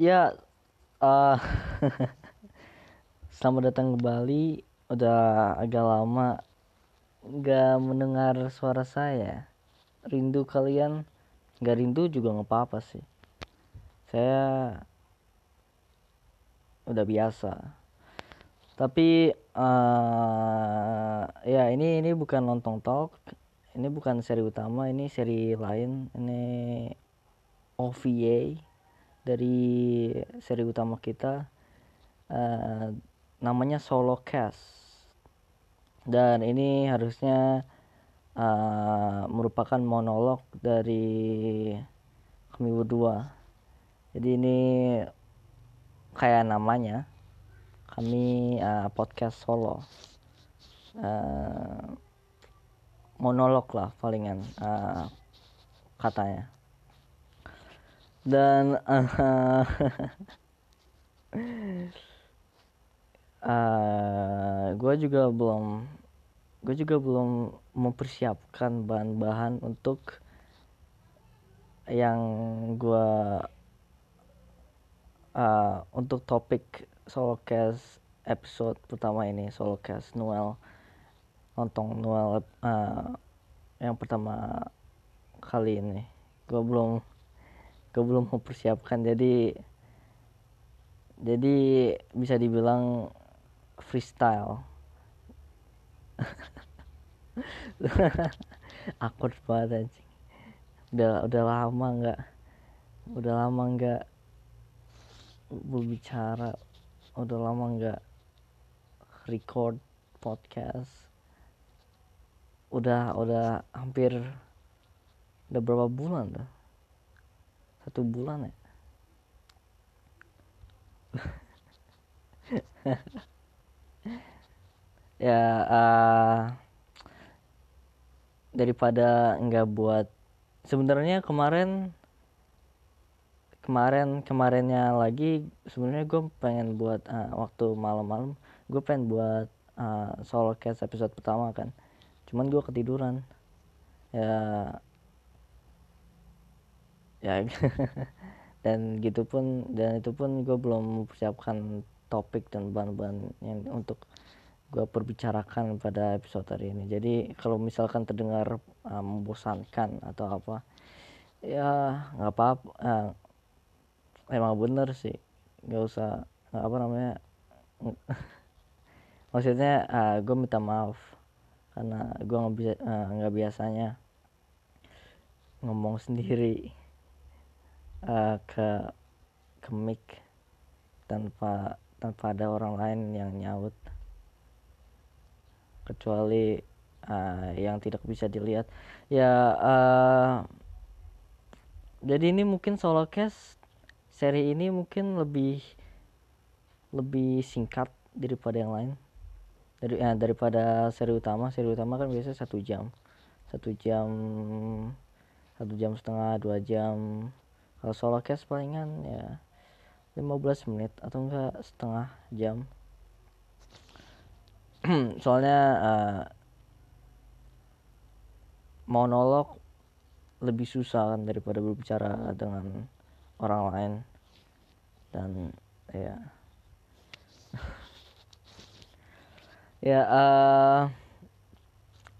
Ya, uh, selamat datang kembali. Udah agak lama nggak mendengar suara saya. Rindu kalian? Nggak rindu juga nggak apa-apa sih. Saya udah biasa. Tapi uh, ya ini ini bukan lontong talk. Ini bukan seri utama, ini seri lain. Ini OVA dari seri utama kita uh, namanya solo cast. Dan ini harusnya uh, merupakan monolog dari kami berdua. Jadi ini kayak namanya kami uh, podcast solo. Uh, monolog lah palingan uh, katanya dan uh, uh, gue juga belum gue juga belum mempersiapkan bahan-bahan untuk yang gue uh, untuk topik solo cast episode pertama ini solo cast Noel nonton Noel uh, yang pertama kali ini. Gue belum gue belum mempersiapkan. Jadi jadi bisa dibilang freestyle. Akut banget anjing. Udah udah lama nggak udah lama nggak berbicara. Udah lama nggak record podcast. Udah udah hampir udah berapa bulan dah satu bulan ya? Ya uh, daripada nggak buat sebenarnya kemarin kemarin kemarinnya lagi sebenarnya gue pengen buat uh, waktu malam-malam gue pengen buat uh, solo cast episode pertama kan. Cuman gue ketiduran. Ya ya. Dan gitu pun dan itu pun gue belum mempersiapkan topik dan bahan-bahan yang untuk gue perbicarakan pada episode hari ini. Jadi kalau misalkan terdengar uh, membosankan atau apa ya nggak apa-apa uh, emang bener sih. Nggak usah gak apa namanya maksudnya uh, gue minta maaf karena gue nggak bisa nggak uh, biasanya ngomong sendiri uh, ke ke mic tanpa tanpa ada orang lain yang nyaut. Kecuali uh, yang tidak bisa dilihat. Ya uh, jadi ini mungkin solo cast. Seri ini mungkin lebih lebih singkat daripada yang lain. Dari ya, daripada seri utama. Seri utama kan biasanya satu jam. Satu jam satu jam setengah dua jam kalau solo cast palingan ya 15 menit atau enggak setengah jam. Soalnya uh, monolog lebih susah kan daripada berbicara dengan orang lain. Dan ya. Ya uh,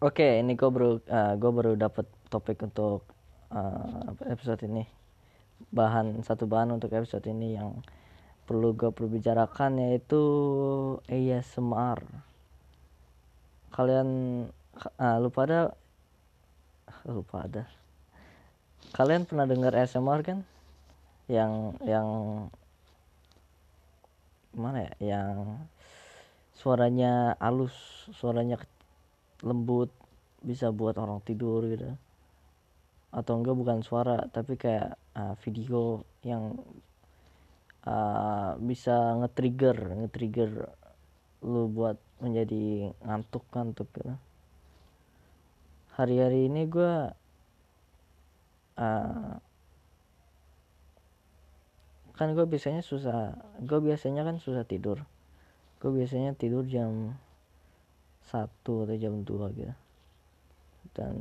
oke okay, ini gue baru uh, gue baru dapat topik untuk uh, episode ini bahan satu bahan untuk episode ini yang perlu gue perbicarakan yaitu ASMR kalian uh, lupa ada? Lupa ada. Kalian pernah dengar ASMR kan? Yang yang mana ya? Yang suaranya halus suaranya lembut bisa buat orang tidur gitu atau enggak bukan suara tapi kayak uh, video yang uh, bisa nge-trigger nge-trigger lu buat menjadi ngantuk ngantuk gitu. Hari-hari ini gue uh, kan gue biasanya susah gue biasanya kan susah tidur. Gue biasanya tidur jam satu atau jam 2 gitu. Dan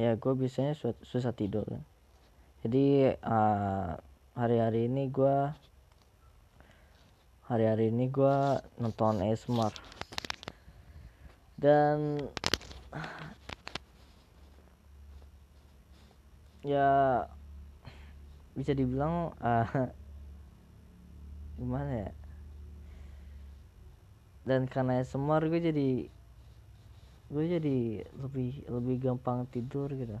ya gue biasanya susah tidur kan. Jadi uh, hari-hari ini gue hari-hari ini gue nonton ASMR dan ya bisa dibilang uh, gimana ya? Dan karena ASMR gue jadi gue jadi lebih lebih gampang tidur gitu.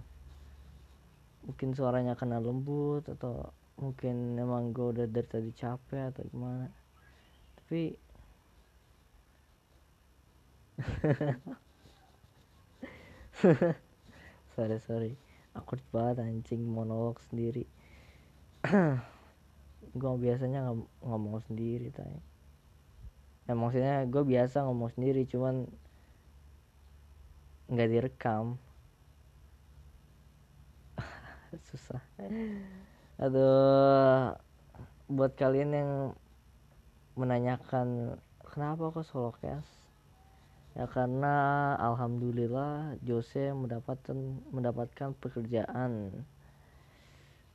Mungkin suaranya kena lembut atau mungkin emang gue udah dari tadi capek atau gimana. Tapi sorry sorry. Aku banget anjing monolog sendiri. Gue biasanya ng ngomong sendiri tanya ya maksudnya gue biasa ngomong sendiri cuman nggak direkam. Susah. Aduh buat kalian yang menanyakan kenapa kok solo cast? Ya karena alhamdulillah Jose mendapatkan mendapatkan pekerjaan.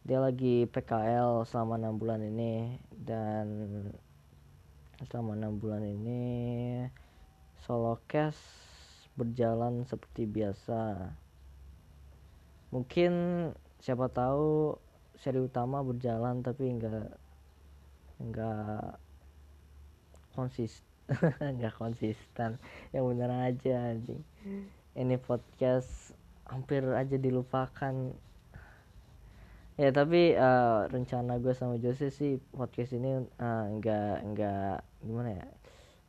Dia lagi PKL selama enam bulan ini dan selama enam bulan ini solo cast berjalan seperti biasa. Mungkin siapa tahu seri utama berjalan tapi enggak enggak konsisten enggak konsisten. Yang bener aja anjing. Ini podcast hampir aja dilupakan. Ya tapi uh, rencana gue sama Jose sih podcast ini uh, enggak enggak gimana ya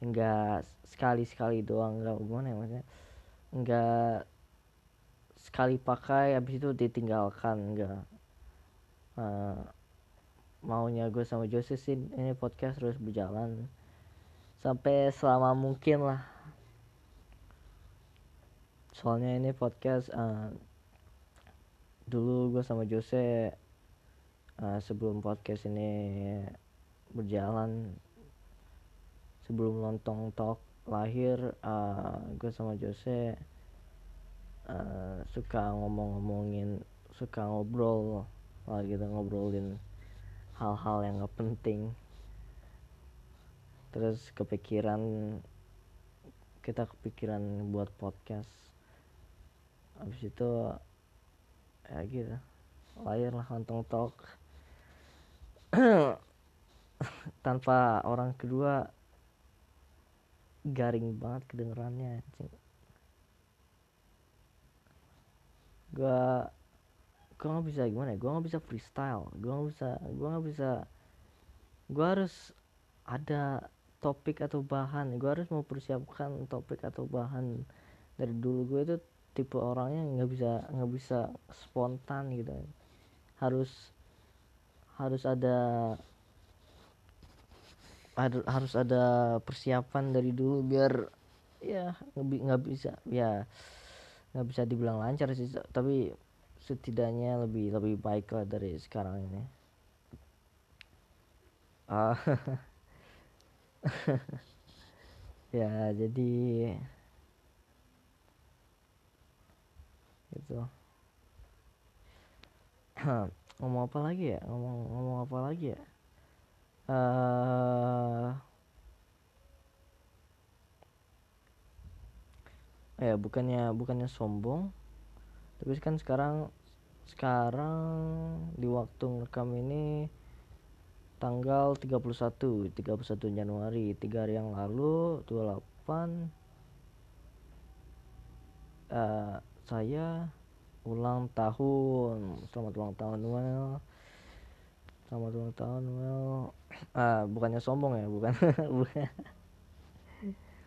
enggak sekali sekali doang enggak gimana ya maksudnya? Enggak sekali pakai habis itu ditinggalkan enggak uh, maunya gue sama Jose sih ini podcast terus berjalan. Sampai selama mungkin lah. Soalnya ini podcast uh, dulu gue sama Jose uh, sebelum podcast ini berjalan sebelum lontong talk lahir uh, gue sama Jose uh, suka ngomong-ngomongin suka ngobrol lah gitu ngobrolin hal-hal yang gak penting. Terus kepikiran kita kepikiran buat podcast. Habis itu ya gitu lahir lah kantong talk tanpa orang kedua garing banget kedengerannya gue gue nggak bisa gimana ya? Gue nggak bisa freestyle. Gue nggak bisa gue nggak bisa gue harus ada topik atau bahan. Gue harus mempersiapkan topik atau bahan. Dari dulu gue itu tipe orangnya nggak bisa nggak bisa spontan gitu. Harus harus ada harus ada persiapan dari dulu biar ya nggak bisa ya nggak bisa dibilang lancar sih tapi setidaknya lebih lebih baik lah dari sekarang ini. Ah. Ya jadi itu ngomong apa lagi ya? Ngomong ngomong apa lagi ya uh, ya bukannya bukannya sombong tapi kan sekarang sekarang di waktu ngerekam ini tanggal 31 31 Januari tiga hari yang lalu 28 uh, saya ulang tahun. Selamat ulang tahun Noel selamat ulang tahun Noel ah bukannya sombong ya? Bukan. Bukan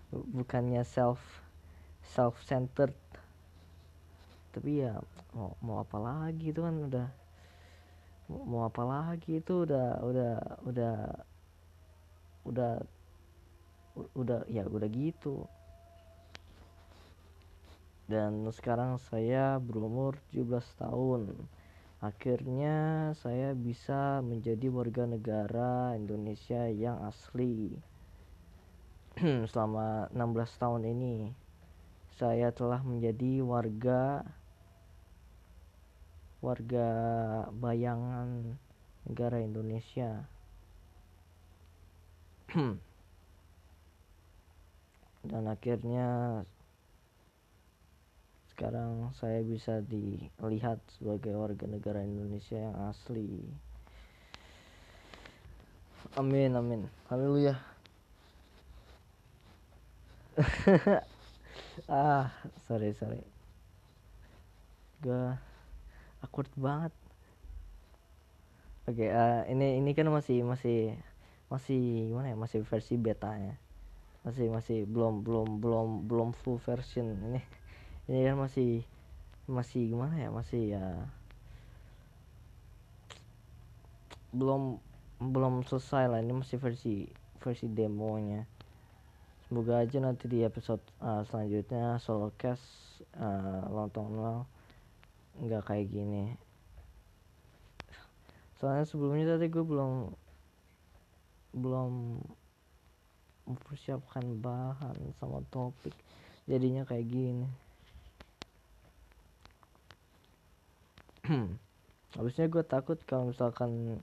bukannya self self centered tapi ya mau mau apa lagi? Itu kan udah mau apa lagi? Itu udah udah udah udah udah ya udah gitu. Dan sekarang saya berumur 17 tahun akhirnya saya bisa menjadi warga negara Indonesia yang asli. Selama 16 tahun ini saya telah menjadi warga warga bayangan negara Indonesia. Dan akhirnya sekarang saya bisa dilihat sebagai warga negara Indonesia yang asli. Amin amin. Haleluya. Ah sorry sorry. Gue awkward banget. Oke okay, uh, ini ini kan masih masih masih gimana ya? Masih versi beta ya masih masih belum belum belum belum full version ini ini kan masih masih gimana ya masih ya belum belum selesai lah. Ini masih versi versi demonya. Semoga aja nanti di episode uh, selanjutnya solo cast uh, lontong nol nggak kayak gini. Soalnya sebelumnya tadi gue belum belum mempersiapkan bahan sama topik. Jadinya kayak gini habisnya gue takut kalau misalkan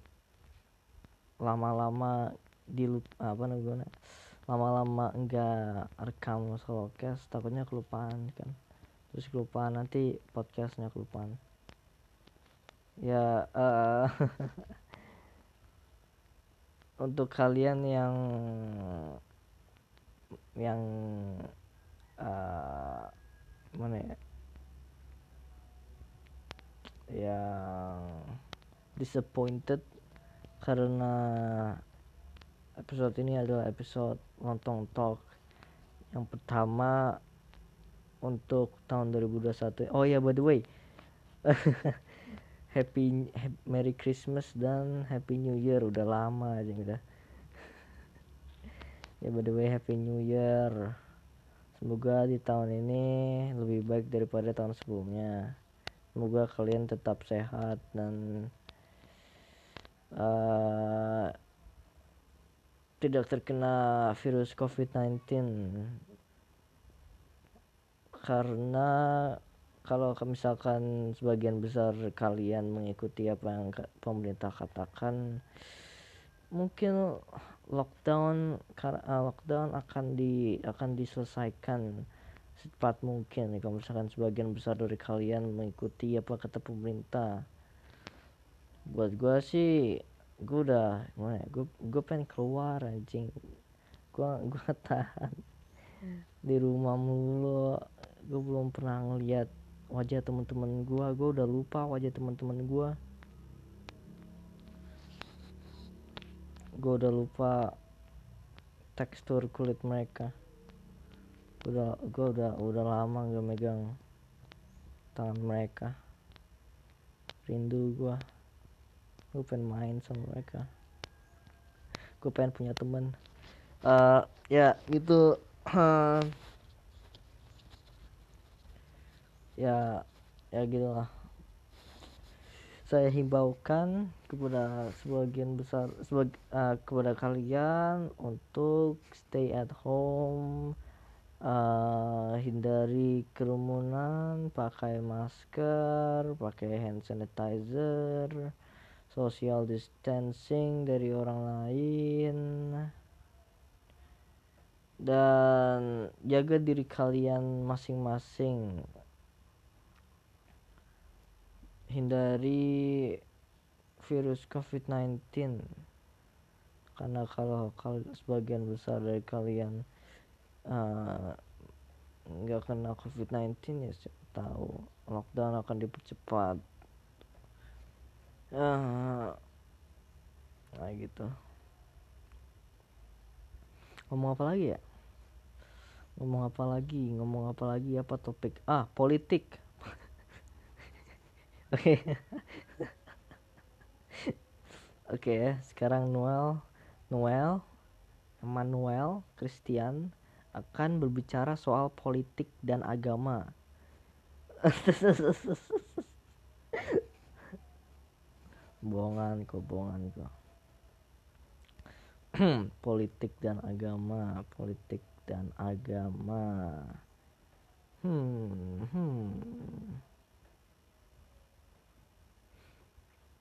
lama-lama di apa namanya lama-lama enggak rekam solo cast takutnya kelupaan kan. Terus kelupaan nanti podcastnya kelupaan. Ya uh, untuk kalian yang yang uh, mana ya yang disappointed karena episode ini adalah episode lontong talk. Yang pertama untuk tahun 2021 oh ya by the way. Happy, happy Merry Christmas dan Happy New Year. Udah lama aja udah ya by the way Happy New Year. Semoga di tahun ini lebih baik daripada tahun sebelumnya semoga kalian tetap sehat dan uh, tidak terkena virus COVID-19 karena kalau misalkan sebagian besar kalian mengikuti apa yang pemerintah katakan mungkin lockdown karena uh, lockdown akan di akan diselesaikan secepat mungkin kalau misalkan sebagian besar dari kalian mengikuti apa kata pemerintah. Buat gua sih gue udah gimana ya gue gue pengen keluar anjing. Gue gue tahan di rumah mulu. Gue belum pernah ngeliat wajah teman-teman gue gue udah lupa wajah teman-teman gue gue udah lupa tekstur kulit mereka udah gue udah udah lama gak megang tangan mereka. Rindu gue gue pengen main sama mereka. Gue pengen punya temen. Uh, ya gitu. Ya ya gitulah. Saya himbaukan kepada sebagian besar sebag, uh, kepada kalian untuk stay at home uh, hindari kerumunan pakai masker pakai hand sanitizer social distancing dari orang lain. Dan jaga diri kalian masing-masing. Hindari virus COVID-19 karena kalau sebagian besar dari kalian nggak uh, kena COVID-19 ya siapa tahu. Lockdown akan dipercepat. Uh, nah gitu. Ngomong apa lagi ya? Ngomong apa lagi? Ngomong apa lagi? Apa topik? Ah politik. Oke. Oke ya sekarang Noel. Noel. Emmanuel Christian akan berbicara soal politik dan agama. Bohongan kok bohongan kok. Politik dan agama politik dan agama. Hmm, hmm.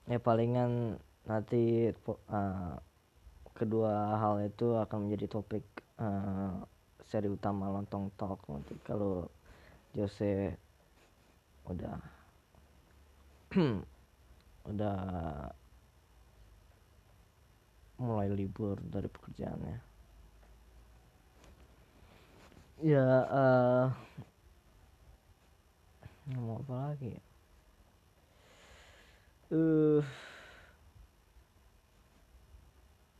ya palingan nanti uh, kedua hal itu akan menjadi topik uh, seri utama lontong talk. Nanti kalau Jose udah udah mulai libur dari pekerjaannya. Ya uh, mau apa lagi ya? Uh,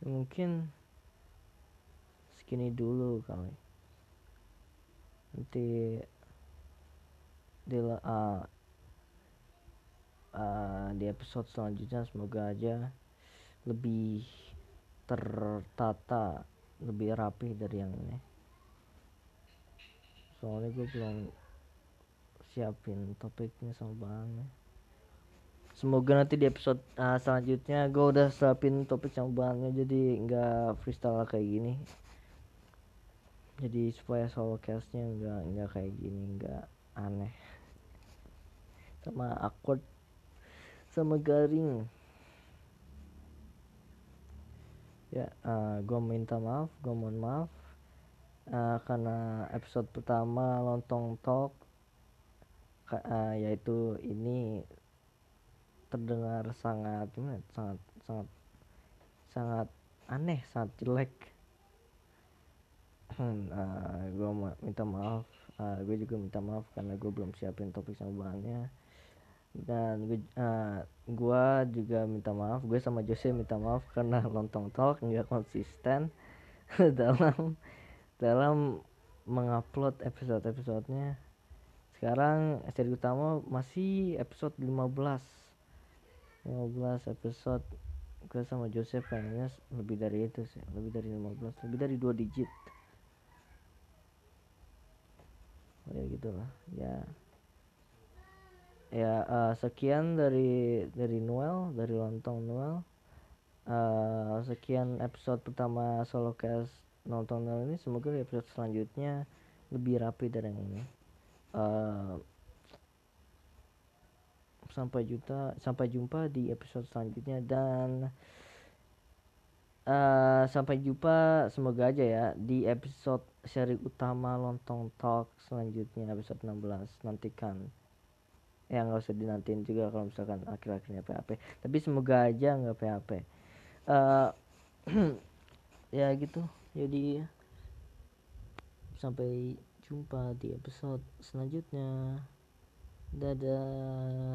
mungkin segini dulu kali nanti di uh, uh, di episode selanjutnya semoga aja lebih tertata lebih rapi dari yang ini. Soalnya gue belum siapin topiknya sama bahannya semoga nanti di episode uh, selanjutnya gue udah siapin topik sama bahannya jadi nggak freestyle kayak gini jadi supaya solo castnya nggak nggak kayak gini nggak aneh. Sama awkward sama garing. Ya uh, gue minta maaf gue mohon maaf. Uh, karena episode pertama lontong talk uh, yaitu ini terdengar sangat gimana sangat sangat sangat aneh sangat jelek uh, gue minta maaf. Uh, gue juga minta maaf karena gue belum siapin topik sama bahannya dan gue uh, gua juga minta maaf. Gue sama Jose minta maaf karena lontong talk nggak konsisten dalam dalam mengupload episode episodenya sekarang seri utama masih episode 15 15 episode. Gue sama Jose pengennya lebih dari itu sih lebih dari 15 lebih dari dua digit oh ya gitulah. Ya. Ya uh, sekian dari dari Noel dari lontong Noel. Uh, sekian episode pertama solo cast nonton Noel ini. Semoga episode selanjutnya lebih rapi dari yang ini. Uh, sampai juta sampai jumpa di episode selanjutnya. Dan uh, sampai jumpa. Semoga aja ya di episode seri utama lontong talk selanjutnya episode 16 nantikan. Ya nggak usah dinantiin juga kalau misalkan akhir-akhirnya PHP tapi semoga aja nggak PHP uh, eh, ya gitu. Jadi sampai jumpa di episode selanjutnya. Dadah